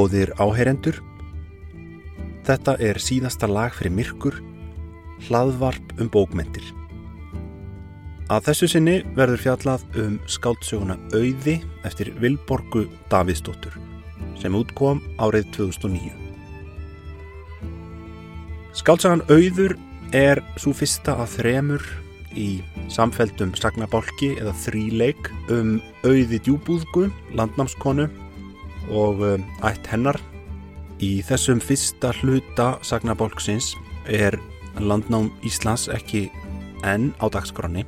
Góðir áheyrendur, þetta er síðasta lag fyrir myrkur, hlaðvarp um bókmentir. Að þessu sinni verður fjallað um skáldsöguna Auði eftir Vilborgu Davidsdóttur sem útkom árið 2009. Skáldsagan Auður er svo fyrsta af þremur í samfeldum sagnabálki eða þríleik um Auði djúbúðgu, landnámskonu og um, ætt hennar. Í þessum fyrsta hluta sagnabálksins er landnám Íslands ekki enn á dagskránni.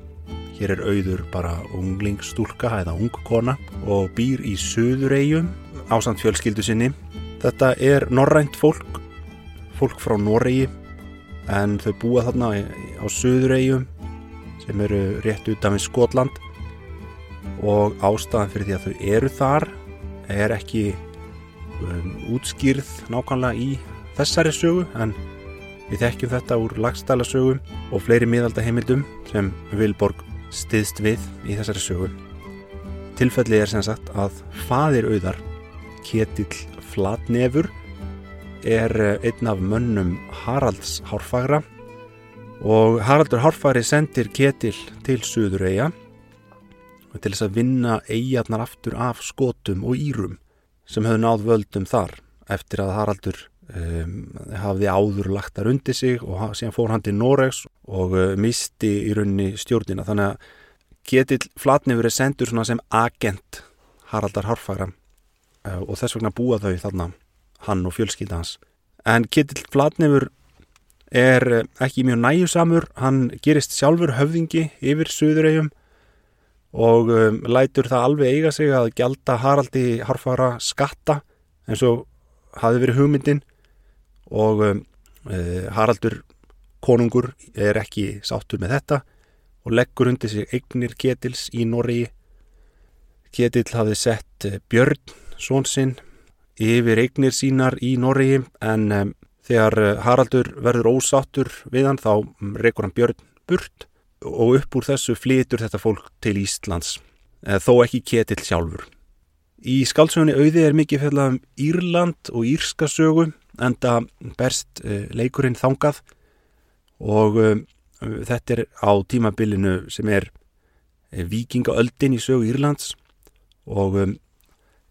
Hér er auður bara unglingsstúlka eða ungkona og býr í söðuregjum ásand fjölskyldu sinni. Þetta er norrænt fólk, fólk frá Noregi en þau búa þarna á söðuregjum sem eru rétt utan við Skotland og ástæðan fyrir því að þau eru þar er ekki um, útskýrð nákvæmlega í þessari sögu en við þekkjum þetta úr lagstæla sögum og fleiri miðaldaheimildum sem Vilborg stiðst við í þessari sögu. Tilfellið er sem sagt að fadir auðar, Ketill Flatnefur, er einn af mönnum Haralds Hárfagra og Haraldur Hárfagri sendir Ketill til Suðureyja til þess að vinna eigarnar aftur af skotum og írum sem höfðu náð völdum þar eftir að Haraldur um, hafði áður lagt þar undir sig og síðan fór hann til Noregs og uh, misti í raunni stjórnina. Þannig að Ketill Flatnefur er sendur sem agent Haraldar Hárfagra uh, og þess vegna búa þau þarna hann og fjölskylda hans. En Ketill Flatnefur er uh, ekki mjög næjusamur hann gerist sjálfur höfðingi yfir Suðuregjum og um, lætur það alveg eiga sig að gjalda Haraldi Harfara skatta eins og hafi verið hugmyndin. Og um, uh, Haraldur konungur er ekki sáttur með þetta og leggur undir sig eignir Ketils í Norri Ketil hafi sett uh, Björn svonsinn yfir eignir sínar í Norri en um, þegar uh, Haraldur verður ósáttur við hann þá reykur hann Björn burt og upp úr þessu flytur þetta fólk til Íslands, þó ekki Ketill sjálfur. Í skálsögunni auði er mikið fjallað um Írland og Írska sögu, enda berst leikurinn þangað og um, þetta er á tímabilinu sem er vikingaöldin í sögu Írlands og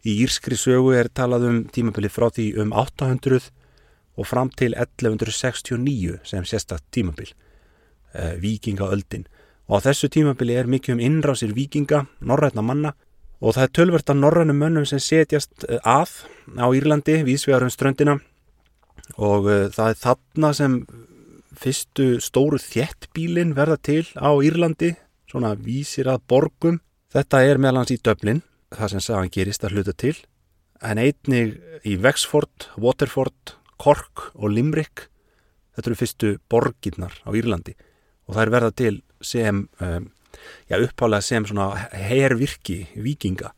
í Írskri sögu er talað um tímabilið frá því um 800 og fram til 1169 sem sérsta tímabil uh, vikingaöldin og á þessu tímabili er mikið um innrásir vikinga, norrætna manna og það er tölvert af norrænum mönnum sem setjast að á Írlandi vísvegarum ströndina. Og uh, það er þarna sem fyrstu stóru þjettbílin verða til á Írlandi svona vísir að borgum. Þetta er meðal hans í Dublin það sem sagan gerist að hluta til. En einnig í Wexford, Waterford, Cork og Limerick. Þetta eru fyrstu borginnar á Írlandi og það er verða til sem um, já, upphálega sem svona hervirki vikinga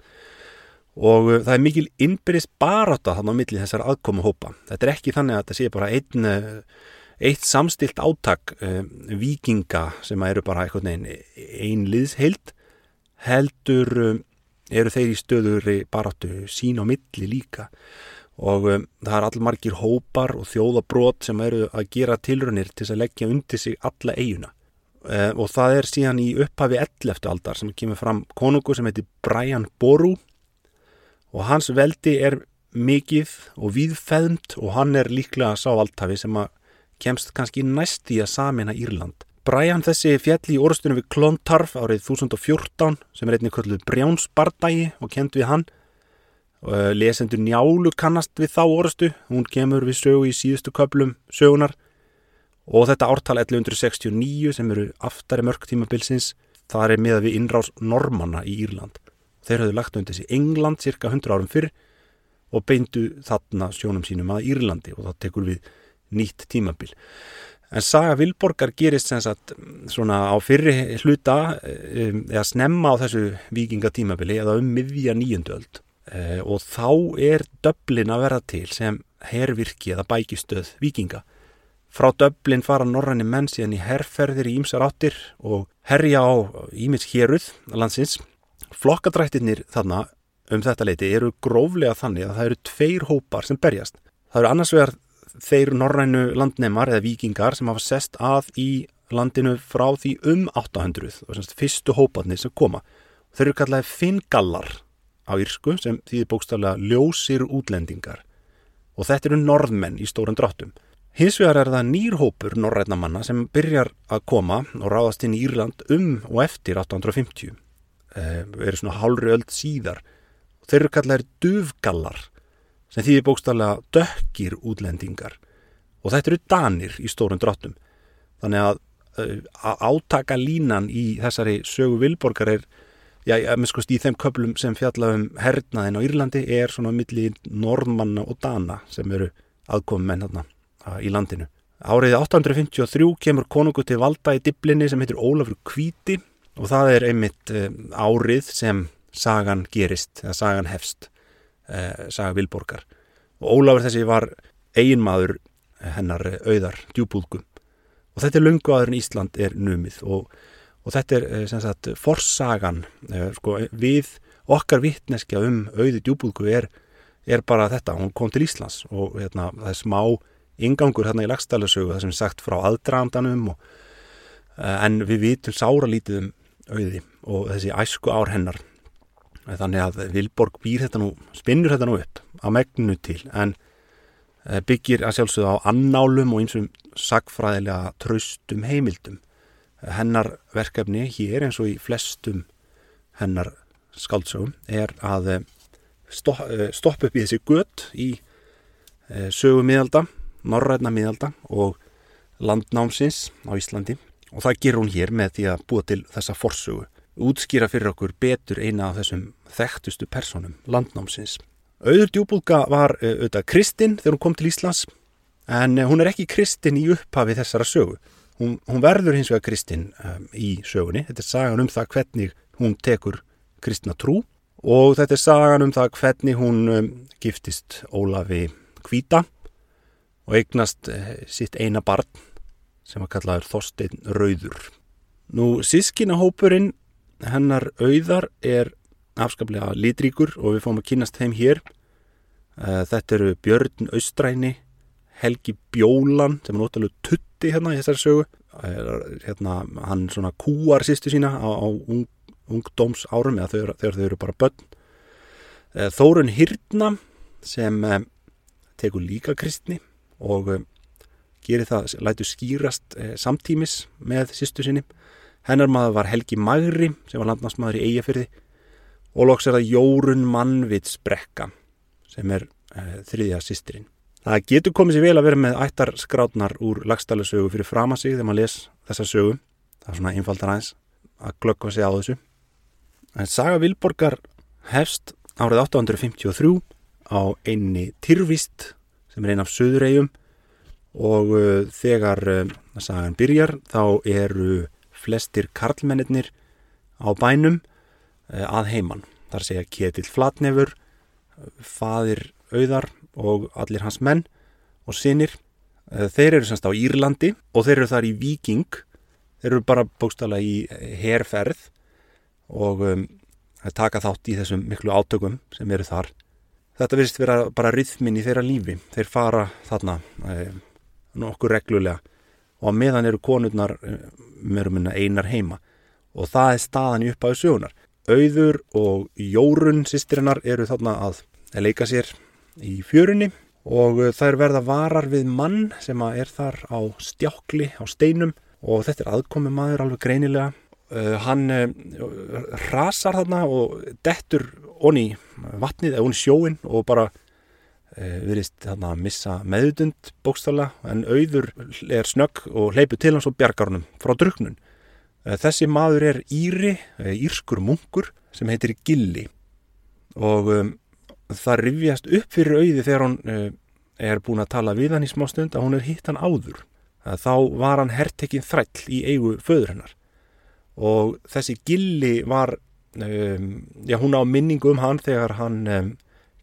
og uh, það er mikil innbyrðist baráta þannig á milli þessar aðkomu hópa þetta er ekki þannig að þetta sé bara einn eitt samstilt áttak um, vikinga sem eru bara einhvern veginn einn liðsheild heldur um, eru þeir í stöður baráttu sín á milli líka og um, það er allmargir hópar og þjóðabrót sem eru að gera tilrunir til að leggja undir sig alla eiguna uh, og það er síðan í upphafi 11. aldar sem kemur fram konungu sem heitir Brian Boru og hans veldi er mikið og viðfæðmt og hann er líklega sávaltafi sem að kemst kannski næst í að samina Írland. Brian þessi fjalli í orðstunum við Klontarf árið 2014 sem er einnig kvölduð Brjánsbardagi og kent við hann lesendur njálu kannast við þá orðstu hún kemur við sögu í síðustu köplum sögunar og þetta ártal 1169 sem eru aftari mörg tímabilsins þar er miða við innrás normanna í Írland. Þeir hafðu lagt undir sig England cirka 100 árum fyrr og beindu þarna sjónum sínum að Írlandi og þá tekur við nýtt tímabil. En Saga Vilborgar gerist sem sagt svona á fyrri hluta eða snemma á þessu vikingatímabili eða um miðja nýjönduöld Uh, og þá er döblin að vera til sem hervirki eða bækistöð vikinga. Frá döblin fara norræni menn síðan í herrferðir í ímsar áttir og herja á ímis héruð landsins. Flokkadrættirnir þarna um þetta leiti eru gróflega þannig að það eru tveir hópar sem berjast. Það eru annars vegar þeir norrænu landnemar eða vikingar sem hafa sest að í landinu frá því um 800 og semst fyrstu hóparnir sem koma. Þeir eru kallaði fingallar á írsku sem þýðir bókstaflega ljósir útlendingar og þetta eru norðmenn í stóran dráttum. Hins vegar er það nýrhópur norræna manna sem byrjar að koma og ráðast inn í Írland um og eftir 850. Eh, eru svona hálfri öll síðar. Þeir eru kallaðir duvgallar sem þýðir bókstaflega dökkir útlendingar og þetta eru danir í stóran dráttum. Þannig að að átaka línan í þessari sögu Vilborgar er, já, ég minnst í þeim köplum sem fjalla um hernaðin á Írlandi er svona millir norðmanna og dana sem eru aðkomum menn hérna í landinu. Árið 853 kemur konungu til valda í diblinni sem heitir Ólafur Kvíti og það er einmitt árið sem sagan gerist, eða sagan hefst, saga Vilborgar. Og Ólafur þessi var eiginmaður hennar auðar, djúbúðgum og þetta er lungu aður en Ísland er numið og, og þetta er eh, sem sagt forsagan eh, sko, við okkar vittneskja um auði djúbúðgu er, er bara þetta, hún kom til Íslands og hérna, það er smá ingangur hérna í lagstælusögu það sem er sagt frá aðdraðandanum eh, en við vitum sára lítið um auði og þessi æsku ár hennar þannig að Vilborg býr þetta nú spinnur þetta nú upp á megnu til en byggir að sjálfsögða á annálum og einsum sagfræðilega traustum heimildum. Hennar verkefni hér eins og í flestum hennar skaldsögum er að eh, eh, stoppa upp í þessi gött í eh, sögu miðalda, norræna miðalda og landnámsins á Íslandi og það ger hún hér með því að búa til þessa forsögu. Útskýra fyrir okkur betur eina af þessum þekktustu personum landnámsins. Auður djúbúlga var auðvitað Kristinn þegar hún kom til Íslands en hún er ekki kristin í upphafi þessara sögu. Hún, hún verður hins vegar kristin um, í sögunni. Þetta er sagan um það hvernig hún tekur kristna trú og þetta er sagan um það hvernig hún um, giftist Ólafi Kvíta og eignast uh, sitt eina barn sem að kallaður Þorstein Rauður. Nú sískinahópurinn hennar auðar er afskaplega litríkur og við fórum að kynast þeim hér. Uh, þetta eru Björn Austræni Helgi Bjólan sem er notalega tutti hérna í þessari sögu. Hérna, hann svona kúar sýstu sína á, á ung, ungdóms árum eða þegar, þegar þau eru bara börn. Eh, Þórun Hyrna sem eh, tekur líka kristni og eh, gerir það, lætu skýrast samtímis með sýstu sinni. Hennar maður var Helgi Magri sem var landnámsmaður í Eyjafyrði og loks er það Jórun Mannvits Brekka sem er þriðja sýstirinn Það getur komið sér vel að vera með ættarskrátnar úr lagstælusögu fyrir fram að sig þegar maður les þessa sögu. Það er svona einfaldar aðeins að glöggva sig á þessu. En Saga Vilborgar hefst árið 853 á einni Tyrvist sem er einn af söðuregjum og uh, þegar uh, sagan byrjar þá eru flestir karlmennir á bænum uh, að heiman. Það er að Ketill Flatnefur, fadir auðar og allir hans menn og sinir. Eh, þeir eru semst á Írlandi og þeir eru þar í Viking. Þeir eru bara bókstala í herrferð og um, taka þátt í þessum miklu átökum sem eru þar. Þetta virðist vera bara rithmin í þeirra lífi. Þeir fara þarna eh, nokkur reglulega og meðan eru konurnar eh, mörgumina einar heima og það er staðan í uppáðu sögunar. Auður og Jórun sýstirinnar eru þarna að leika sér í fjörunni og það er verða varar við mann sem er þar á stjákli, á steinum og þetta er aðkomi maður alveg greinilega. Uh, hann uh, rasar þarna og dettur onni vatnið eða onni sjóin og bara virðist þarna að missa meðutund bókstala en auður er snögg og leipur til hans og bjargar honum frá druknun. Þessi maður er Íri, írskur munkur sem heitir Gilli og um, það rivjast upp fyrir auði þegar hún uh, er búin að tala við hann í smá stund að hún er hitt hann áður. Að þá var hann herrtekinn þræll í eigu föður hennar og þessi gilli var, um, já hún á minningu um hann þegar hann um,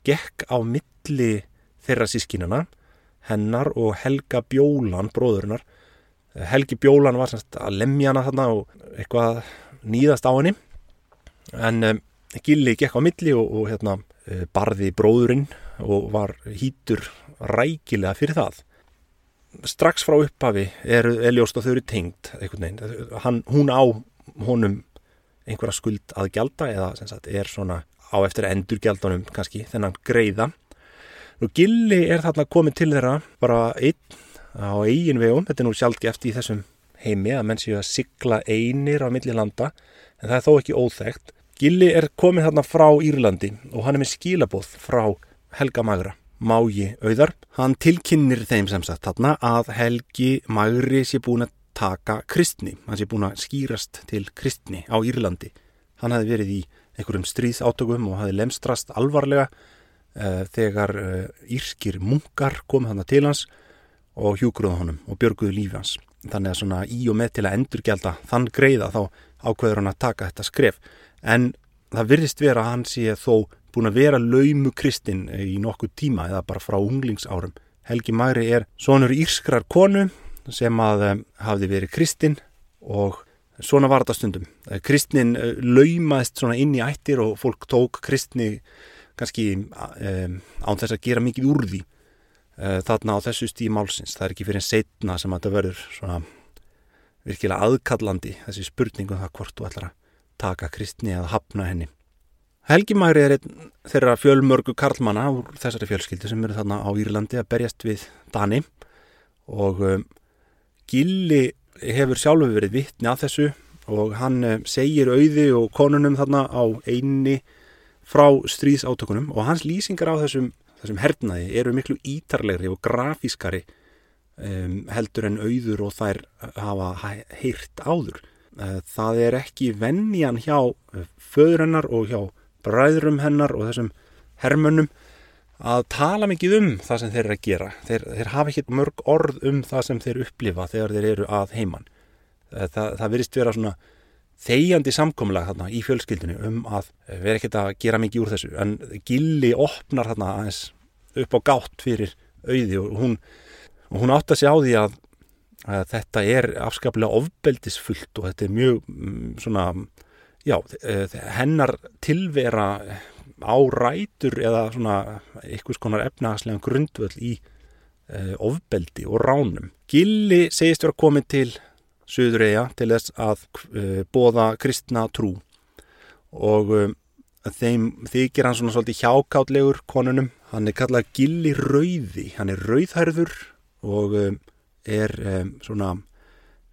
gekk á milli þeirra sískinana, hennar og Helga Bjólan, bróðurinnar. Helgi Bjólan var semst að lemja hana þarna og eitthvað nýðast á henni en um, Gilli gekk á milli og, og hérna, barði bróðurinn og var hýtur rækilega fyrir það. Strax frá upphafi er, er ljóst að þau eru tengt Hann, hún á honum einhverja skuld að gjalda eða sagt, er svona á eftir endurgjaldunum kannski þennan greiða. Og Gilli er þarna komið til þeirra bara einn á eigin vegum. Þetta er nú sjálfgeft í þessum heimi að menn séu að sigla einir á milli landa en það er þó ekki óþægt Gilli er komið þarna frá Írlandi og hann er með skilabóð frá Helga Magra Mági Auðar. Hann tilkinnir þeim sem sagt þarna að Helgi Magri sé búin að taka kristni. Hann sé búin að skýrast til kristni á Írlandi. Hann hafi verið í einhverjum stríðsátökum og hafi lemstrast alvarlega uh, þegar uh, írskir munkar kom hann til hans og hjúgruða honum og björguðu lífi hans. Þannig að svona í og með til að endurgelda þann greiða þá ákveður hann að taka þetta skref. En það virðist vera að hann sé þó búin að vera laumu kristinn í nokkuð tíma eða bara frá unglingsárum. Helgi Magri er sonur írskrar konu sem að um, hafði verið kristinn og svona var þetta stundum. Eh, kristnin laumaðist svona inn í ættir og fólk tók kristni kannski um, án þess að gera mikið úr því uh, þarna á þessu stíð málsins. Það er ekki fyrir en setna sem að þetta verður svona virkilega aðkallandi þessi spurningum það hvort þú ætlar að taka kristni eða hafna henni. Helgi Magri er einn þeirra fjölmörgu karlmanna úr þessari fjölskyldu sem eru þarna á Írlandi að berjast við Dani og um, Gilli hefur sjálfur verið vittni að þessu og hann um, segir auði og konunum þarna á einni frá stríðsátökunum og hans lýsingar á þessum, þessum hernaði eru miklu ítarlegri og grafískari um, heldur en auður og þær hafa heyrt áður. Uh, það er ekki vennjan hjá uh, föðurinnar og hjá bræðrum hennar og þessum hermönnum að tala mikið um það sem þeir eru að gera. Þeir, þeir hafa ekki mörg orð um það sem þeir upplifa þegar þeir eru að heiman. Eh, það, það virist vera svona þegjandi samkomlega þarna í fjölskyldinu um að vera ekkert að gera mikið úr þessu. En Gilli opnar þarna aðeins upp á gátt fyrir auði og hún, og hún átt að segja á því að þetta er afskaplega ofbeldisfullt og þetta er mjög mm, svona já, eh, hennar tilvera á rætur eða svona einhvers konar efnahagslega grundvöld í uh, ofbeldi og ránum. Gilli segist vera komið til Suðureyja til þess að eh, bóða kristna trú og þeim þykir hann svona svolítið hjákáttlegur konunum. Hann er kallað Gilli Rauði, hann er rauðhærður og er um, svona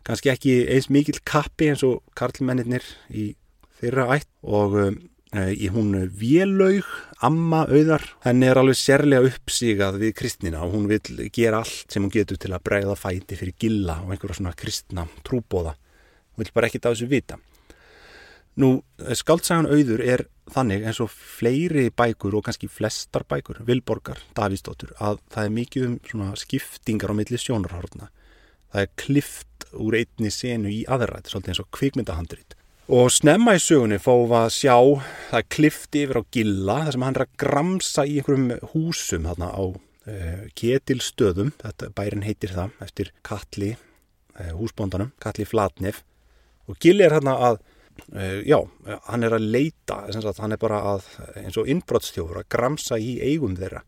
kannski ekki eins mikil kappi eins og karlmennir í þeirra ætt og um, í hún Vélaug, Amma Auðar, henni er alveg sérlega uppsígað við kristnina og hún vil gera allt sem hún getur til að bregða fæti fyrir gilla og einhverja svona kristna trúbóða. Hún vil bara ekkit á þessu vita. Nú, skaldsagan Auður er þannig eins og fleiri bækur og kannski flestar bækur, Vilborgar, Davísdóttur, að það er mikið um svona skiptingar á milli sjónarhórna. Það er klift úr einni senu í er svolítið eins og kvikmyndahandrit. Og snemma í sögunni fóðum við að sjá það klifti yfir á gilla þar sem hann er að gramsa í einhverjum húsum þarna á uh, ketilstöðum, þetta bærin heitir það eftir Kalli uh, húsbóndanum, Kalli Flatnef og gilli er þarna að já, hann er að leita sagt, hann er bara að, eins og innbrottsþjófur að gramsa í eigum þeirra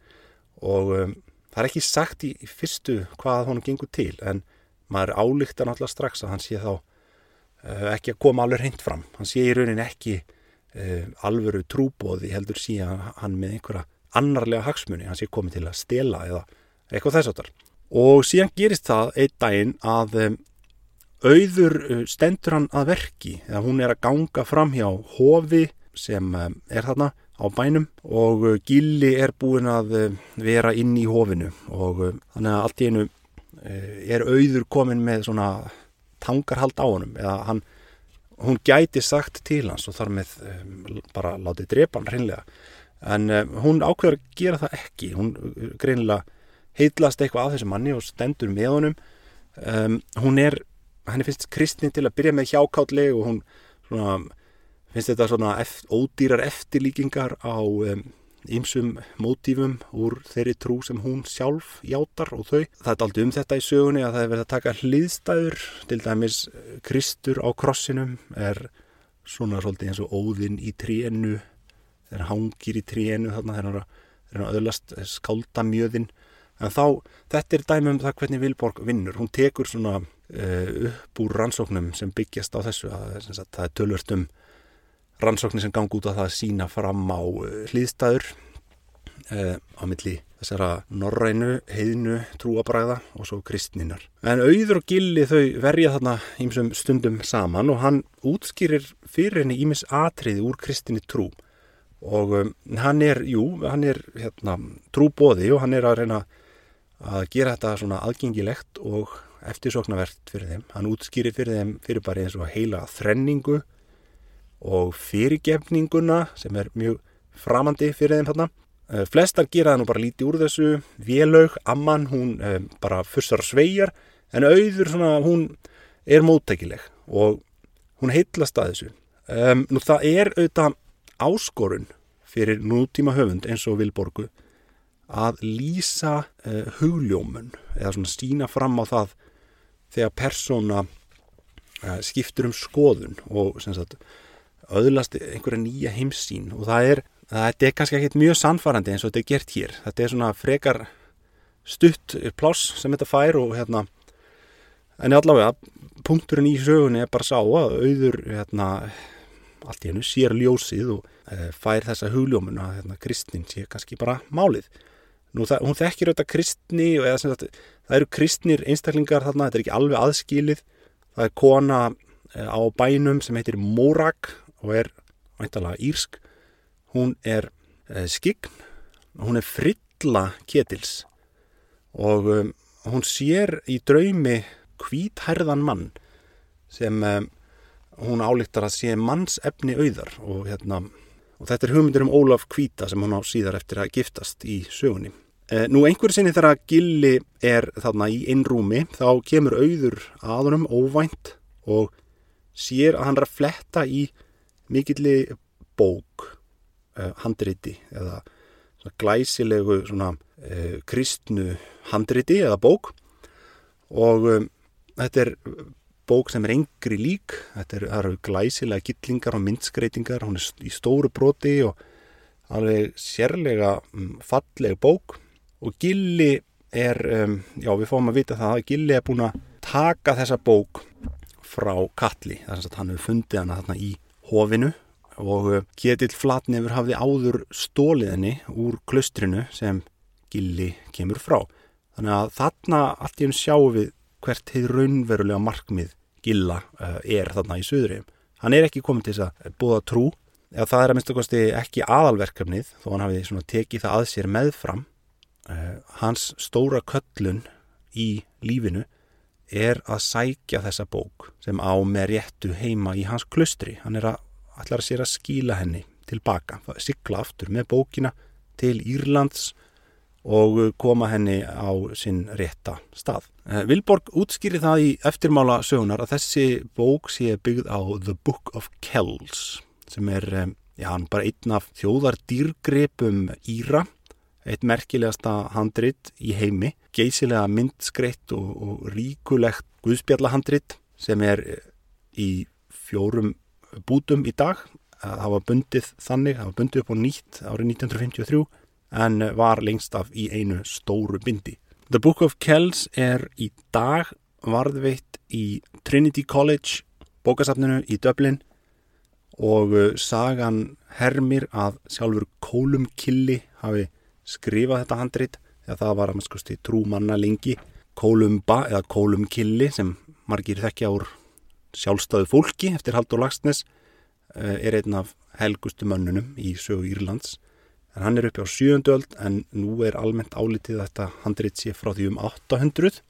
og um, það er ekki sagt í, fyrstu hvað honum gengur til en maður álíkta náttúrulega strax að hann sé þá Eh, ekki að koma alveg hreint fram. Hann sé í raunin ekki uh, alvöru trúbóði heldur síðan hann með einhverja annarlega hagsmunni, hann sé komið til að stela eða eitthvað þess áttar. Og síðan gerist það einn daginn að um, auður stendur hann að verki? Eða hún er að ganga fram hjá hofi sem um, er þarna á bænum og uh, Gilli er búin að vera inn í hofinu og þannig að allt í einu er auður komin með svona tangarhald á honum. Eða hann, hún gæti sagt til hans og þar með bara látið drepa hann hreinlega. En hún ákveður að gera það ekki. Hún greinilega heitlast eitthvað af þessu manni og stendur með honum. Um, hún er henni finnst kristni til að byrja með hjákáttleg og hún svona, finnst þetta svona eft, ódýrar eftirlíkingar á ýmsum mótífum úr þeirri trú sem hún sjálf játar og þau. Það er aldrei um þetta í sögunni að það er verið að taka hliðstæður til dæmis Kristur á krossinum er svona svolítið eins og óðinn í tríennu þegar hann hangir í trénu þarna þegar hann er öðlast skáldamjöðin en þá, þetta er dæmi um það hvernig Vilborg vinnur, hún tekur svona uh, upp úr rannsóknum sem byggjast á þessu, að, að, það er tölvört um rannsóknir sem gangi út á það að sína fram á uh, hlýðstæður uh, á milli þessara norrænu, heiðinu, trúabræða og svo kristninar. En auður og gilli þau verja þarna ímsum stundum saman og hann útskýrir fyrir henni ímis atriði úr kristinni trú og um, hann er, jú, hann er hérna, trúbóði og hann er að reyna að gera þetta svona aðgengilegt og eftirsoknavert fyrir þeim. Hann útskýrir fyrir þeim fyrir bara eins og heila þrenningu og fyrirgefninguna sem er mjög framandi fyrir þeim þarna Eh, flestar gera það nú bara lítið úr þessu, Vélaug, Amman, hún eh, bara fussar sveigjar, en auður svona, hún er móttækileg og hún heitlast að þessu. Um, nú það er auðvitað áskorun fyrir nútíma höfund eins og Vilborgu að lýsa uh, hugljómun eða svona sína fram á það þegar persóna uh, skiptur um skoðun og sagt, öðlasti einhverja nýja heimsín og það er Þetta er kannski ekkit mjög sannfarandi eins og þetta er gert hér. Þetta er svona frekar stutt pláss sem þetta fær og hérna en allavega, punkturinn í sögunni er bara sá að auður hérna, allt í hennu sér ljósið og e, fær þessa hugljómun að hérna, kristnin sé kannski bara málið. Nú það, hún þekkir auðvitað kristni eða sagt, það eru kristnir einstaklingar þarna, þetta er ekki alveg aðskilið. Það er kona e, á bænum sem heitir Morak og er væntalega írsk hún er eh, skign, hún er frilla ketils og um, hún sér í draumi hvítherðan mann sem um, hún álíktar að sé manns efni auðar og, hérna, og þetta er hugmyndir um Ólaf Kvíta sem hún á síðar eftir að giftast í sögunni. Eh, nú einhverju sinni þegar Gilli er þarna í innrúmi þá kemur auður aðunum óvænt og sér að hann er að fletta í mikilli bók uh, handriti eða glæsilegu svona, uh, kristnu handriti eða bók og um, þetta er bók sem er engri lík. Þetta eru er glæsilega gittlingar og myndskreitingar, hún er í stóru broti og alveg sérlega um, falleg bók. Og Gilli er, um, já við fáum að vita það að Gilli er búin að taka þessa bók frá Kalli, þess að hann hefur fundið hana þarna í hofinu og eh, Ketill Flatnefur hafði áður stóliðinni úr klustrinu sem Gilli kemur frá. Þannig að þarna allt í hún sjáum við hvert hefur raunverulega markmið Gilla uh, er þarna í söðurinn. Hann er ekki komið til þess að búða trú, eða það er að minnst okkarsti ekki aðalverkefnið þó hann hafi tekið það að sér meðfram. Uh, hans stóra köllun í lífinu er að sækja þessa bók sem á með réttu heima í hans klustri. Hann er að ætlar sér að skíla henni tilbaka, sigla aftur með bókina til Írlands og koma henni á sinn rétta stað. Eh, Vilborg útskýri það í eftirmála sögunar að þessi bók sé byggð á The Book of Kells sem er, eh, já, bara einn af þjóðar dýrgripum Íra, eitt merkilegasta handrit í heimi, geysilega myndskreitt og, og ríkulegt guðspjallahandrit sem er eh, í fjórum bútum í dag það var bundið þannig, það var bundið upp á nýtt árið 1953 en var lengst af í einu stóru bindi. The Book of Kells er í dag varðveitt í Trinity College bókasafninu í Dublin og uh, sagan hermir að sjálfur Kólum Killi hafi skrifað þetta handrit þegar það var að maður skusti trú manna lengi Kólumba eða Kólum Killi sem margir þekkja úr sjálfstæðu fólki eftir Haldur Lagsnes eh, er einn af helgustu mönnunum í sögu Írlands en hann er uppi á sjöundöld en nú er almennt álitið þetta handrið sé frá því um 800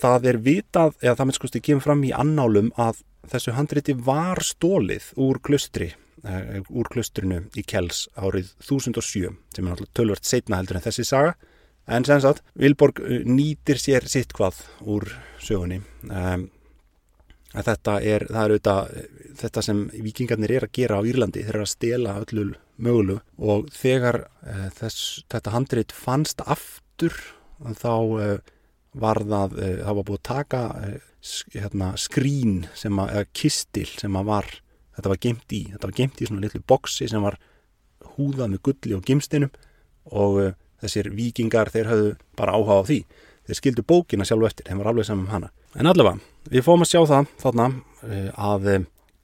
það er vitað, eða það með skoðst ekki fram í annálum að þessu handriði var stólið úr klustri uh, úr klustrinu í Kells árið 1007 sem er náttúrulega tölvört setna heldur en þessi saga. En sem sagt, Vilborg eh, nýtir sér sitt hvað úr sögunni. Um, þetta er, það er auðvitað þetta sem vikingarnir er að gera á Írlandi þeir eru að stela öllu mögulu og þegar uh, þess, þetta handrit fannst aftur þá uh, var það uh, það var búið að taka hérna, skrín að, eða kistil sem að var þetta var gemt í, þetta var gemt í svona litlu boksi sem var húða með gulli og gimstinum og þessir vikingar þeir höfðu bara áhuga á því. Þeir skildu bókina sjálf eftir, þeim var alveg saman um hana. En allavega, við fórum að sjá það þarna að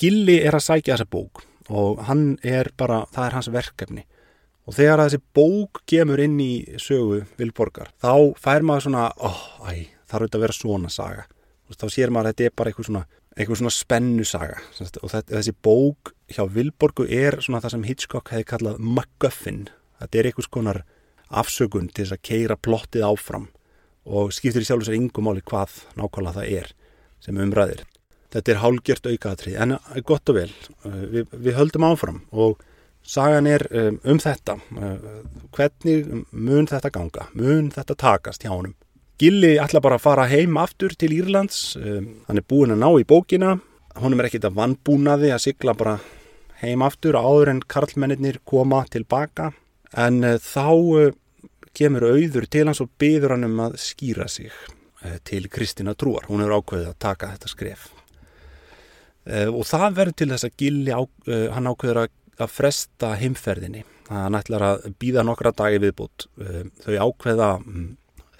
Gilli er að sækja þessa bók og hann er bara, það er hans verkefni. Og þegar þessi bók gemur inn í sögu Vilborgar, þá fær maður svona, oh, æ, það er auðvitað að vera svona saga? Þá sér maður að þetta er bara eitthvað svona eitthvað svona spennu saga og þessi bók hjá Vilborgu er svona það sem Hitchcock hefði kallað MacGuffin. Þetta er eitthvað skonar afsökun til þess að keira plottið áfram og skiptir í sjálf og sér yngum máli hvað nákvæmlega það er sem umræðir þetta er hálgjört aukaðatrið en gott og vel, uh, við, við höldum áfram og sagan er um, um þetta hvernig mun þetta ganga? Mun þetta takast hjá honum? Gilli ætla bara að fara heim aftur til Írlands, hann er búin að ná í bókina, honum er ekkit að vannbúnaði að sigla bara heim aftur áður en karlmennir koma tilbaka. En þá kemur auður til hans og byður hann um að skýra sig til Kristina Trúar, hún er ákveðið að taka þetta skref og það verður til þess að Gilli á, hann ákveður að, að fresta heimferðinni, hann ætlar að býða nokkra dagi viðbútt, þau ákveða um,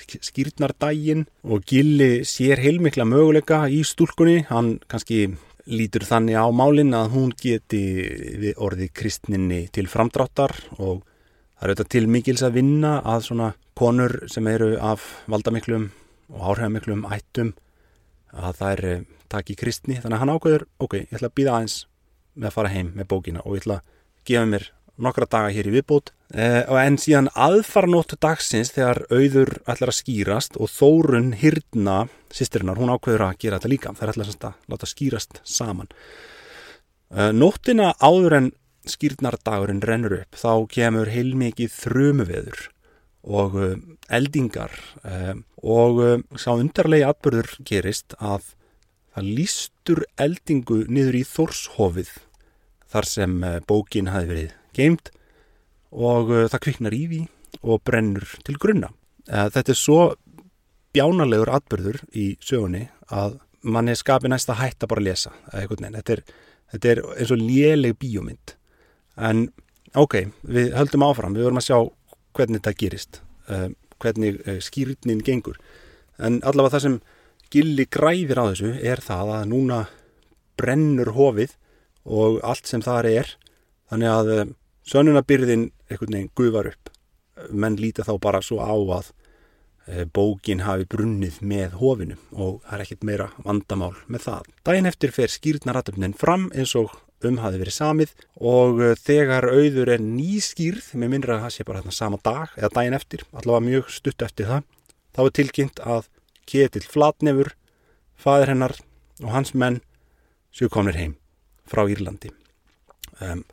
skýrnardægin og Gilli sér heilmikla möguleika í stúlkunni, hann kannski lítur þannig á málinn að hún geti við orði kristninni til framdráttar og það er auðvitað til mikils að vinna að svona konur sem eru af valdamiklum og áhrifamiklum ættum að það er í kristni þannig að hann ákveður, ok, ég ætla að býða aðeins með að fara heim með bókina og ég ætla að gefa mér nokkra daga hér í viðbót. Eh, en síðan aðfarnóttu dagsins þegar auður ætlar að skýrast og þórun hýrna sýstirinnar, hún ákveður að gera þetta líka. Þær ætlar að láta skýrast saman. Eh, Nóttina áður en skýrnardagurinn rennur upp þá kemur heilmikið þrumuveður og eh, eldingar. Eh, og eh, sá undarlegi atbyrður gerist að það lístur eldingu niður í Þórshofið þar sem eh, bókin hafi verið geimt og uh, það kviknar í því og brennur til grunna. Uh, þetta er svo bjánalegur atbyrður í sögunni að mann er skapið næst að hætta bara að lesa. Þetta er, þetta er eins og léleg bíómynd. En ok, við höldum áfram, við vorum að sjá hvernig þetta gerist, hvernig skýrutnin gengur. En allavega það sem Gilli græðir á þessu er það að núna brennur hofið og allt sem það er þannig að Sönunabyrðin einhvern veginn gufar upp. Menn líta þá bara svo á að e, bókin hafi brunnið með hofinu og það er ekkert meira vandamál með það. Dæin eftir fer skýrnaratöfnin fram eins og um hafi verið samið og e, þegar auður er nýskýrð, með minnra að það sé bara hérna sama dag eða dæin eftir, allavega mjög stutt eftir það, þá er tilkynnt að Ketil Flatnefur, fadir hennar og hans menn séu komnir heim frá Írlandi. Um,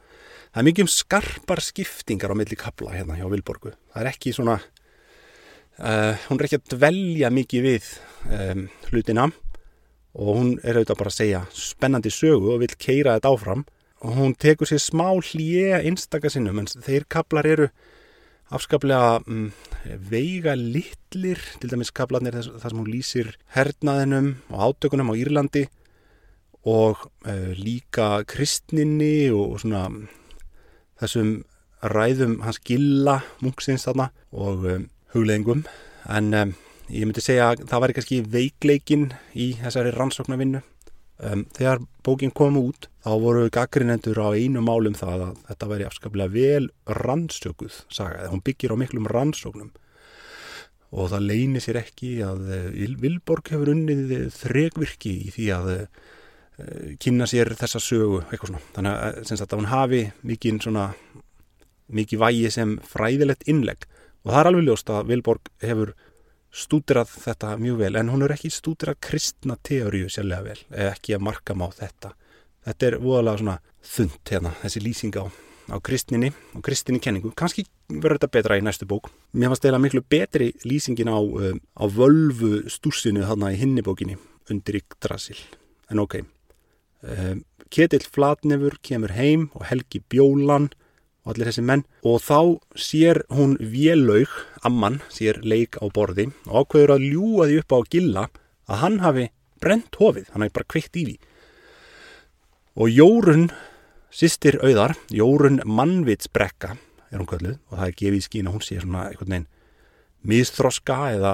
það er mikið um skarpar skiptingar á milli kabla hérna hjá Vilborgu það er ekki svona uh, hún er ekki að dvelja mikið við um, hlutina og hún er auðvitað bara að segja spennandi sögu og vil keira þetta áfram og hún tekur sér smá hlýja einstakar sinnum en þeir kablar eru afskaplega um, veiga litlir til dæmis kablarnir þar sem hún lýsir hernaðinum og átökunum á Írlandi og uh, líka kristninni og svona þessum ræðum hans gilla munksins þarna og um, hugleðingum en um, ég myndi segja að það væri kannski veikleikin í þessari rannsóknarvinnu um, þegar bókin kom út þá voru gaggrinendur á einu málum það að þetta væri afskaplega vel rannsökuð saga, hún byggir á miklum rannsóknum. Og það leynir sér ekki að uh, Vilborg hefur unnið þregvirki í því að uh, Eh, kynna sér þessa sögu eitthvað svona, þannig að, eh, að hún hafi mikið svona mikið vægi sem fræðilegt innlegg. Og það er alveg ljóst að Vilborg hefur stúdirað þetta mjög vel en hún er ekki stúdirað kristna teóriu sérlega vel, ekki að marka má þetta. Þetta er voðalega svona þund hérna, þessi lýsing á, á kristninni og kristinni kenningu, kannski verður þetta betra í næstu bók, mér fannst eða miklu betri lýsingin á, eh, á völvu stúrsinu þarna í hinnibókinni undir Yggdrasil, en ok Ehm, Ketill Flatnefur kemur heim og Helgi Bjólan og allir þessi menn. Og þá sér hún vélaug, amman, sér leik á borði og ákveður að ljúa því upp á gilla að hann hafi brent hofið, hann hafi bara kveikt í því. Og Jórun, sýstir auðar, Jórun Mannvitsbrekka, er hún kölluð og það er gefið í skín að hún sé svona einhvern veginn misþroska eða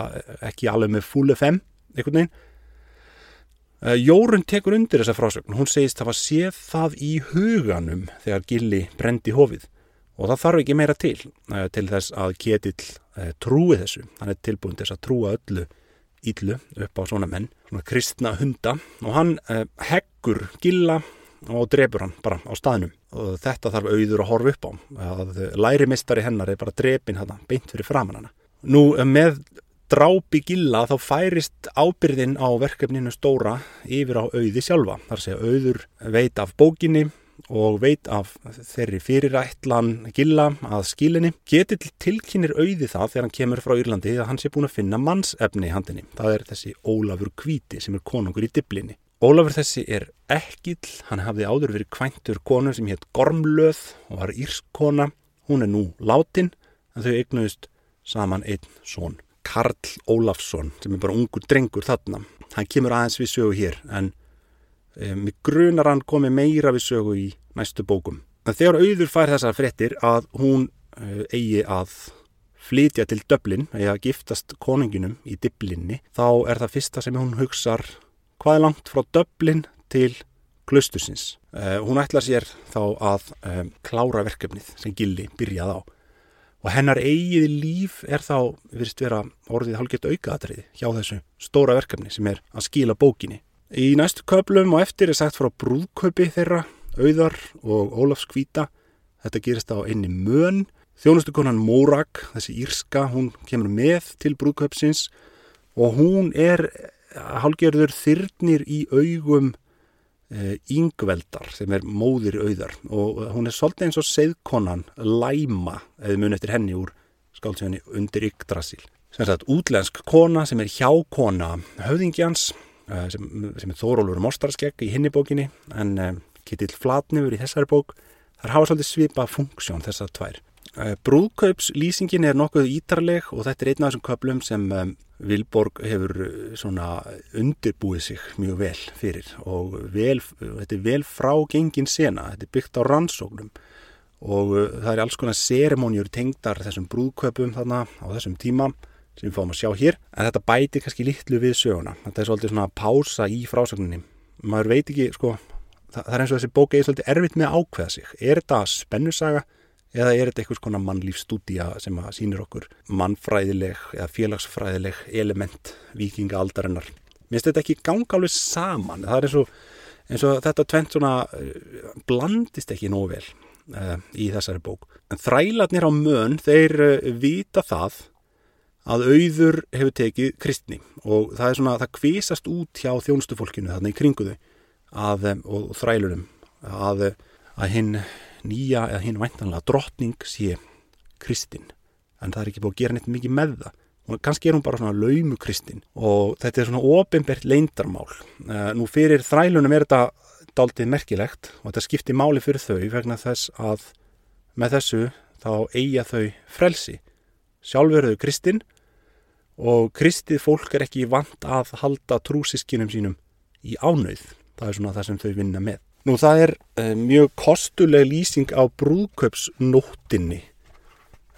ekki alveg með full FM einhvern veginn. Uh, Jórun tekur undir þessa frásögn. Hún segist að það var séð það í huganum þegar Gilli brendi hófið og það þarf ekki meira til uh, til þess að Ketill uh, trúi þessu hann er tilbúin til þess að trúa öllu íllu upp á svona menn svona kristna hunda og hann heggur Gilla og drefur hann bara á staðnum og þetta þarf auður að horfa upp á að lærimistari hennar er bara drefin hann beint fyrir framann hana. Nú með drápi gilla þá færist ábyrðin á verkefninu stóra yfir á auði sjálfa. Þar sé auður veit af bókinni og veit af þeirri fyrirætlan gilla að skilinni. Getill tilkynir auði það þegar hann kemur frá Írlandi að hann sé búin að finna mannsefni í handinni. Það er þessi Ólafur Kvíti sem er konungur í diblinni. Ólafur þessi er ekkill, hann hafði áður verið kvæntur konu sem hétt Gormlöð og var írskona. Hún er nú látin en þau eignuðist saman einn són, Karl Ólafsson sem er bara ungur drengur þarna. Hann kemur aðeins við sögu hér en mig grunar hann komi meira við sögu í næstu bókum. En þegar auður fær þessar frettir að hún e, eigi að flytja til Döblin, eigi að giftast konunginum í Diblinni, þá er það fyrsta sem hún hugsar hvað er langt frá döblin til klustusins. Uh, hún ætlar sér þá að klára verkefnið sem Gilli byrjað á og hennar eigið líf er þá, virðist vera orðið hálfgett aukaðatrið hjá þessu stóra verkefni sem er að skila bókinni. Í næstu köplum og eftir er sagt frá brúðkaupi þeirra, auðar og Ólafs Kvíta. Þetta gerist á einni mön. Þjónustukonan Mórak, þessi írska, hún kemur með til brúðkaupsins og hún er hálgerður þyrnir í augum yngveldar sem er móðir auðar og hún er svolítið eins og seðkonan Læma, eða mun eftir henni úr skáldsögunni undir Yggdrasil sem er þetta útlensk kona sem er hjákona höfðingjans sem, sem er Þórólfur Mostarskegg í hinni bókinni en e, Kittill Flatnifur í þessari bók þar hafa svolítið svipa funksjón þessar tvær. E, Brúðkaupslýsingin er nokkuð ítarleg og þetta er einn af þessum köplum sem e, Vilborg hefur eh, svona undirbúið sig mjög vel fyrir og vel, þetta er vel frágengin sena, þetta er byggt á rannsóknum og eh, það er alls konar seremóniur tengdar þessum brúðköpum þarna á þessum tíma sem við fáum að sjá hér. En þetta bætir kannski litlu við söguna. Þetta er svolítið svona pása í frásögninni maður veit ekki, sko það, það er eins og þessi bók er svolítið erfitt með að ákveða sig. Er þetta spennusaga eða er þetta einhvers konar mannlífstúdía sem að sínir okkur mannfræðileg eða félagsfræðileg element vikingaaldarinnar. Mér finnst þetta ekki ganga alveg saman, það er eins og, eins og þetta tvent svona uh, blandist ekki nóg vel uh, í þessari bók. En þrælarnir á mön, þeir uh, vita það að auður hefur tekið kristni. Og það er svona, það kvisast út hjá þjónustufólkinu þarna í kringuðu að, um, og þrælurum að, að hinn nýja eða hinn væntanlega drottning sé kristinn. En það er ekki búið að gera neitt mikið með það. Og kannski er hún bara svona laumu kristinn. Og þetta er svona ofinbært leindarmál uh, nú fyrir þrælunum er þetta daldið merkilegt og þetta skiptir máli fyrir þau vegna þess að með þessu þá eiga þau frelsi. Sjálfur þau kristinn og kristið fólk er ekki vant að halda trúsiskinum sínum í ánauð. Það er svona það sem þau vinna með. Nú það er uh, mjög kostuleg lýsing á brúðköpsnóttinni.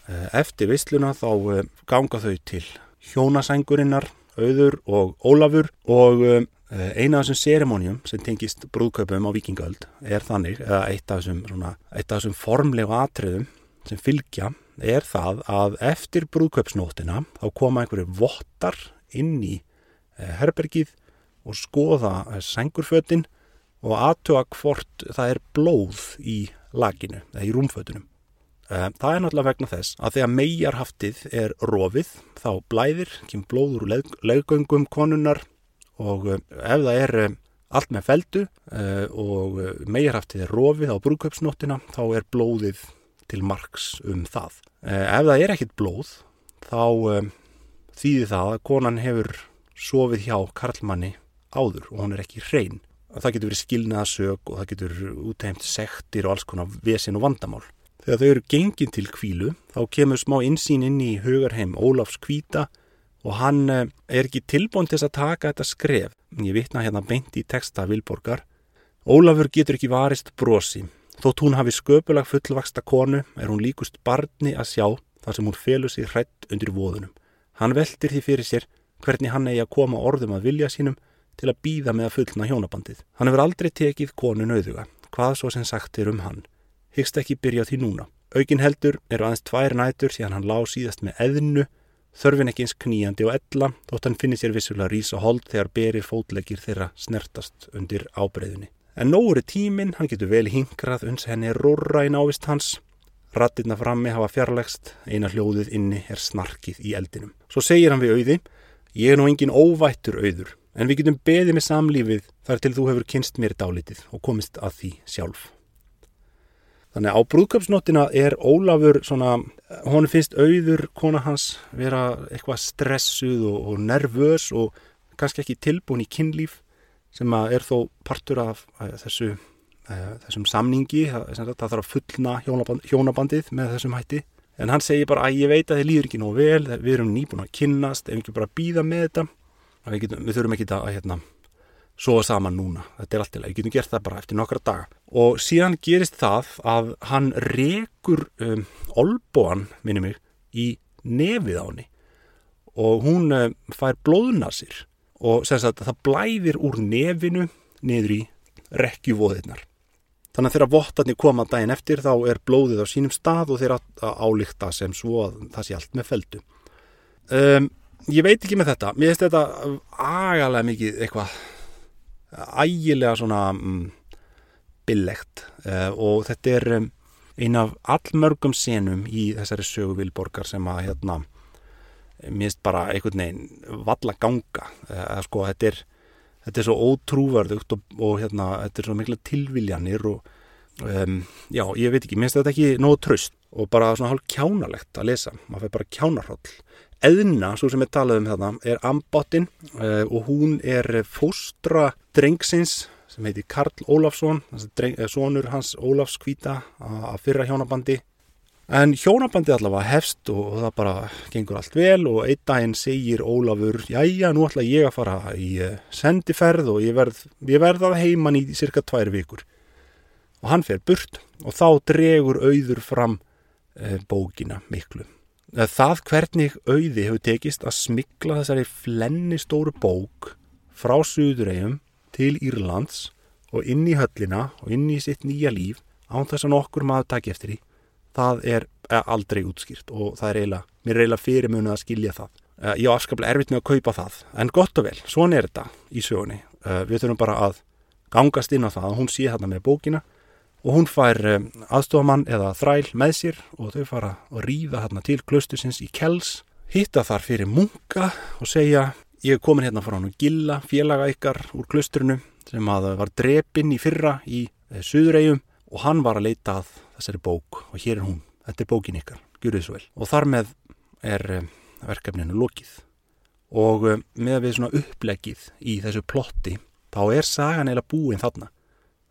Uh, eftir vissluna þá uh, ganga þau til hjónasængurinnar, auður og ólafur. Og eina af þessum sérimónium sem tengist brúðköpum á vikingöld er þannig, eða eitt af þessum, svona, eitt af þessum formlegu atriðum sem fylgja er það að eftir brúðköpsnóttina þá koma einhverju vottar inn í herbergið og skoða sængurfötinn og aðtöa hvort það er blóð í laginu eða í rúmfötunum. Eh, það er náttúrulega vegna þess að þegar megarhaftið er rofið þá blæðir, kemur blóður úr leggöngum konunnar og eh, ef það er eh, allt með feldu og megarhaftið er rofið á brúköpsnóttina þá er blóðið til margs um það. Ef það er ekkit blóð þá þýðir það að konan hefur sofið hjá karlmanni áður og hún er ekki hrein það getur verið skilnaðasög og það getur útheimt sektir og alls konar vesin og vandamál. Þegar þau eru gengin til kvílu þá kemur smá insýn inn í hugarheim Ólafs Kvíta og hann eh, er ekki tilbúin til að taka þetta skref. Ég vitna hérna beint í texta Vilborgar. Ólafur getur ekki varist brosi Þótt hún hafi sköpulag fullvaksta konu er hún líkust barni að sjá þar sem hún felur sig hrætt undir voðunum. Hann veldir því fyrir sér hvernig hann eigi að koma orðum að vilja sínum til að býða með að fullna hjónabandið. Hann hefur aldrei tekið konu nauðuga, hvað svo sem sagt er um hann. Hyggst ekki byrja því núna. Aukin heldur eru aðeins tvær nætur síðan hann lág síðast með eðnu, þörfin ekki eins kníjandi og ella, þótt hann finnir sér vissulega rísa hold þegar beri fótlegir þeirra snertast undir ábreyðunni. En nógur er tíminn, hann getur vel hingrað uns henni rorra í návist hans. Rattirna frammi hafa fjarlægst, eina hljóðið inni er snarkið í eldinum. Svo segir hann við auði, ég er nú engin óvættur auður, en við getum beðið með samlífið þar til þú hefur kynst mér dálitið og komist að því sjálf. Þannig á brúðköpsnóttina er Ólafur svona, hún finnst auður kona hans vera eitthvað stressuð og, og nervös og kannski ekki tilbúin í kynlíf sem er þó partur af þessu, þessum samningi, það þarf að fullna hjónabandið með þessum hætti. En hann segir bara að ég veit að þið líður ekki nógu vel, við erum nýbúin að kynnast, ef ekki bara býða með þetta, við, getum, við þurfum ekki að hérna, sofa saman núna, þetta er allt til að við getum gert það bara eftir nokkra daga. Og síðan gerist það að hann rekur um, olbóan, minnum mig, í nefið á henni. Og hún um, fær blóðnasir og sagt, það blæðir úr nefinu niður í rekkjuvóðirnar. Þannig að þegar vottarnir koma daginn eftir þá er blóðið á sínum stað og þeir að álíkta sem svo að það sé allt með feldu. Um, ég veit ekki með þetta. Mér finnst þetta agalega mikið eitthvað ægilega svona um, billegt uh, og þetta er um, eina af allmörgum senum í þessari söguvilborgar sem að hérna minnst bara einhvern veginn valla ganga. Eða sko þetta er þetta er svo ótrúverðugt og, og hérna þetta er svo mikla tilviljanir og um, já ég veit ekki minnst þetta ekki nógu tröst og bara svona hálf kjánalegt að lesa. Maður fær bara kjánarhóll eðna, svo sem við talaðum hérna, er ambottin uh, og hún er fóstra drengsins sem heiti Karl Ólafsson. Sonur hans Ólafs Kvíta að fyrra hjónabandi En hjónabandi allavega hefst og það bara gengur allt vel og einn daginn segir Ólafur, jájá, nú ætla ég að fara í eh, sendiferð og ég verð, ég verð að heiman í cirka tvær vikur. Og hann fer burt og þá dregur auður fram e, bókina miklu. Eh, það hvernig auði hefur tekist að smikla þessari flenni stóru bók frá Suðuregjum til Írlands og inn í höllina og inn í sitt nýja líf án þess að nokkur maður takk eftir því það er eh, aldrei útskýrt og það er eiginlega, mér er eiginlega fyrirmunið að skilja það. Eh, ég á afskaplega erfitt með að kaupa það, en gott og vel, svona er þetta í sögunni. Eh, við þurfum bara að gangast inn á það að hún sé hérna með bókina og hún fær aðstofamann eða þræl með sér og þau fara að ríða hérna til klustusins í Kels, hitta þar fyrir munka og segja ég er komin hérna frá hann og gilla félaga ykkar úr klusturinu sem að var drepinn í fyrra í Suðuregjum og hann var að leita að þessari bók og hér er hún, þetta er bókin ykkar, gjur þið svo vel. Og þar með er um, verkefninu lokið. Og um, með við svona upplegið í þessu plotti þá er sagan eða búin þarna.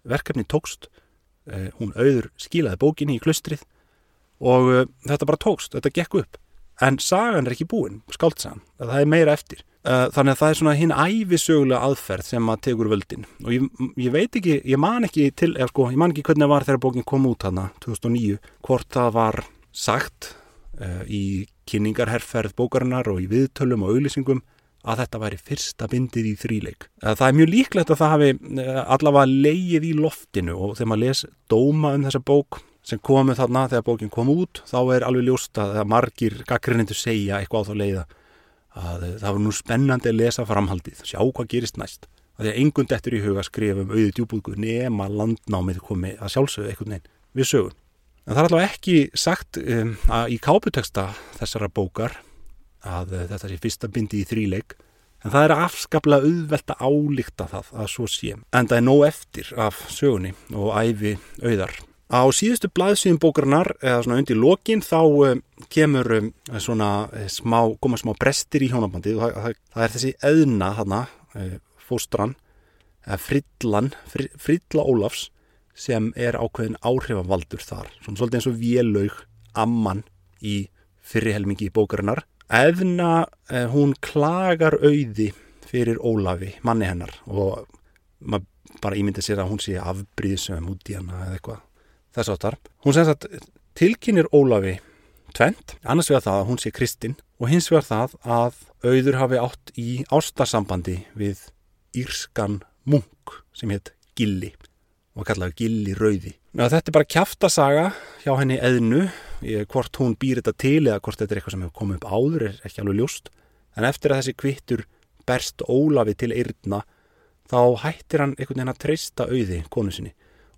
Verkefni tókst uh, hún auður skilaði bókinni í klustrið og þetta bara tókst, þetta gekk upp en sagan er ekki búin, skáltsagan það er meira eftir. Eh, þannig að það er svona hinn æfisögulega aðferð sem að tegur völdin. Og ég, ég veit ekki, ég man ekki til, eða sko, ég man ekki hvernig það var þegar bókin kom út hana 2009, hvort það var sagt uh, í kynningarherrferð bókarinnar og í viðtölum og auðlýsingum að þetta væri fyrsta bindið í þríleik. Uh, það er mjög líklegt að það hafi uh, allavega leið í loftinu og þegar maður les dóma um þessa bók sem komu þarna þegar bókin kom út þá er alveg ljóst að margir gaggrinnindu segja eitthvað á þá leiða að það var nú spennandi að lesa framhaldið, sjá hvað gerist næst. Það er engun dettur í huga að skrifa um auðið djúbúðgu nema landnámið komi að sjálfsögðu einhvern veginn við sögun. En það er allavega ekki sagt um, að í káputeksta þessara bókar að uh, þetta sé fyrsta bindi í þríleik en það er afskaplega auðvelt að álíkta það að svo sé. En það er nóg eftir af sögunni og æfi auðar. Á síðustu blaðsvíðum bókarnar, eða svona undir lokin, þá um, kemur um, svona eh, smá, koma smá brestir í hjónabandi og það, það, er þessi eðna uh, fóstran, eða Fridlan, Fri, Fridla Ólafs, sem er ákveðin áhrifavaldur þar. Svona svolítið eins og vélaug amman í fyrrihelmingi í bókarnar. Eðna, hún klagar auði fyrir Ólafi, manni hennar, og maður bara ímyndið sér að hún sé afbríðsum út í hana eða eitthvað þess áttar. Hún sem sagt tilkynir Ólafi tvent, annars vegar það að hún sé kristinn og hins vegar það að auður hafi átt í ástarsambandi við írskan munk sem hétt Gilli og kallaði Gilli Rauði. Ná, þetta er bara kjaftasaga hjá henni eðnu, hvort hún býr þetta til eða hvort þetta er eitthvað sem hefur komið upp áður er ekki alveg ljúst, en eftir að þessi kvittur berst Ólafi til eirna þá hættir hann einhvern veginn að treysta auði konu sinni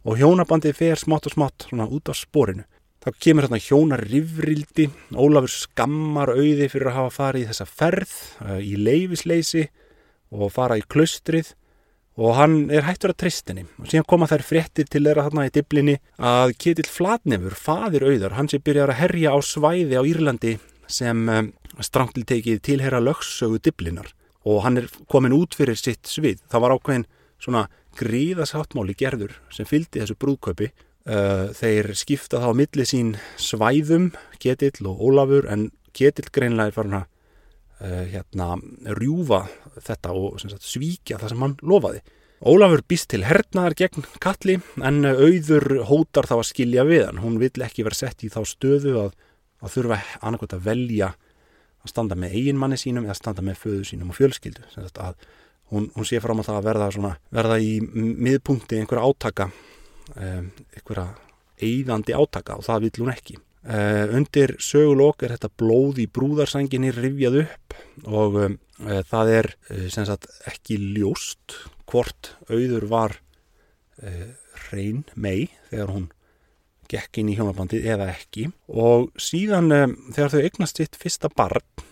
og hjónabandið fer smátt og smátt svona út á sporinu. Þá kemur hérna hjónar rivrildi, Ólafur skammar auði fyrir að hafa farið í þessa ferð uh, í leifisleysi og fara í klaustrið og hann er hættur að tristinni og síðan koma þær fréttir til þeirra þarna í diblinni að Ketil Flatnefur, fadir auðar, hann sé byrjar að herja á svæði á Írlandi sem um, strangtil tekið tilhera lögssögu diblinar og hann er komin út fyrir sitt svið. Það var ákveðin svona gríðasáttmáli gerður sem fyldi þessu brúðkaupi. Uh, þeir skipta þá millið sín svæðum, Ketill og Ólafur, en Ketill greinlega er farin að uh, hérna, rjúfa þetta og sagt, svíkja það sem hann lofaði. Ólafur býst til hernaðar gegn Kalli en auður hótar þá að skilja við hann. Hún vill ekki vera sett í þá stöðu að, að þurfa annarkot að velja að standa með eiginmanni sínum eða standa með föðu sínum og fjölskyldu. Að hún, hún sé fram á það að verða, svona, verða í miðpunkti einhverja átaka um, einhverja eigðandi átaka og það vil hún ekki. Uh, undir sögulokk er þetta blóð í brúðarsanginni rifjað upp og um, uh, það er uh, sagt, ekki ljóst hvort auður var reyn mei þegar hún gekk inn í hjónabandið eða ekki. Og síðan þegar þau eignast sitt fyrsta barn uh,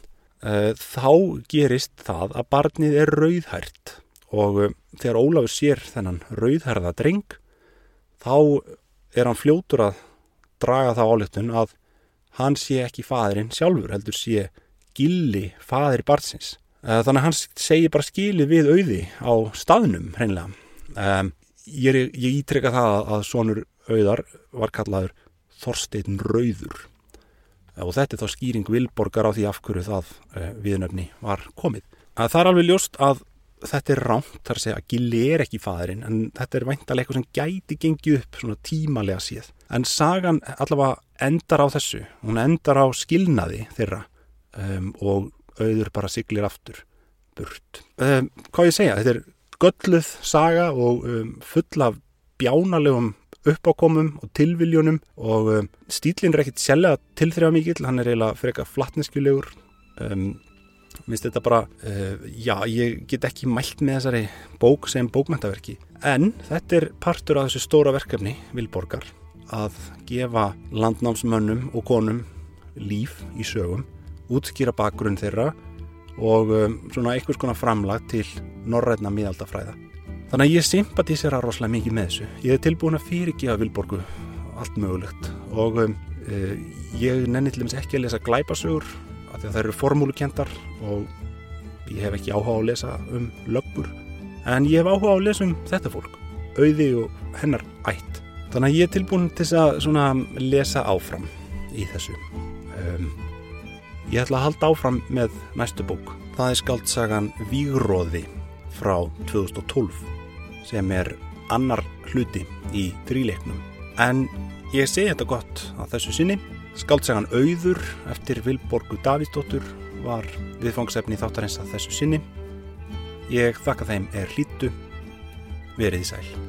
þá gerist það að barnið er rauðhært og uh, þegar Ólafur sér þennan rauðhærða dreng þá er hann fljótur að draga það áleitun að hann sé ekki fadurinn sjálfur heldur sé gilli fadur barnsins. Uh, þannig að hann segir bara skili við auði á staðnum hreinlega. Um, ég, ég ítreka það að sonur auðar var kallaður Þorstein Rauður og þetta er þá skýring Vilborgar á því af hverju það uh, viðnöfni var komið. Að það er alveg ljóst að þetta er rámt þar segja að Gilli er ekki fæðurinn en þetta er væntalega eitthvað sem gæti gengið upp svona tímalega síð. En sagan allavega endar á þessu, hún endar á skilnaði þeirra um, og auður bara siglir aftur burt. Um, hvað ég segja, þetta er gölluð saga og um, full af bjánalegum uppákomum og tilviljónum og um, stílinn er ekkit sjælega tilþrjá mikill, hann er eiginlega freka flatneskjulegur. Um, minnst þetta bara, uh, já, ég get ekki mælt með þessari bók sem bókmæntaverki, en þetta er partur af þessu stóra verkefni, Vilborgar að gefa landnámsmönnum og konum líf í sögum, útskýra bakgrunn þeirra og um, svona einhvers konar framlag til norrætna miðaldafræða Þannig að ég sympatísera rosalega mikið með þessu. Ég hef tilbúin að fyrirgefa Vilborgu allt mögulegt og um, e, ég nenni til dæmis ekki að lesa glæpasögur af því að það eru formúlukendar og ég hef ekki áhuga á að lesa um lögbur en ég hef áhuga á að lesa um þetta fólk, auði og hennar ætt. Þannig að ég er tilbúin til að lesa áfram í þessu. Um, ég ætla að halda áfram með næstu bók. Það er skaldsagan Vígróði frá 2012 sem er annar hluti í þríleiknum. En ég segi þetta gott á þessu sinni. Skaldsagan Auður eftir Vilborgu Davíðsdóttur var viðfangsefni þáttarins að þessu sinni. Ég þakka þeim er hlýttu. Verið sæl.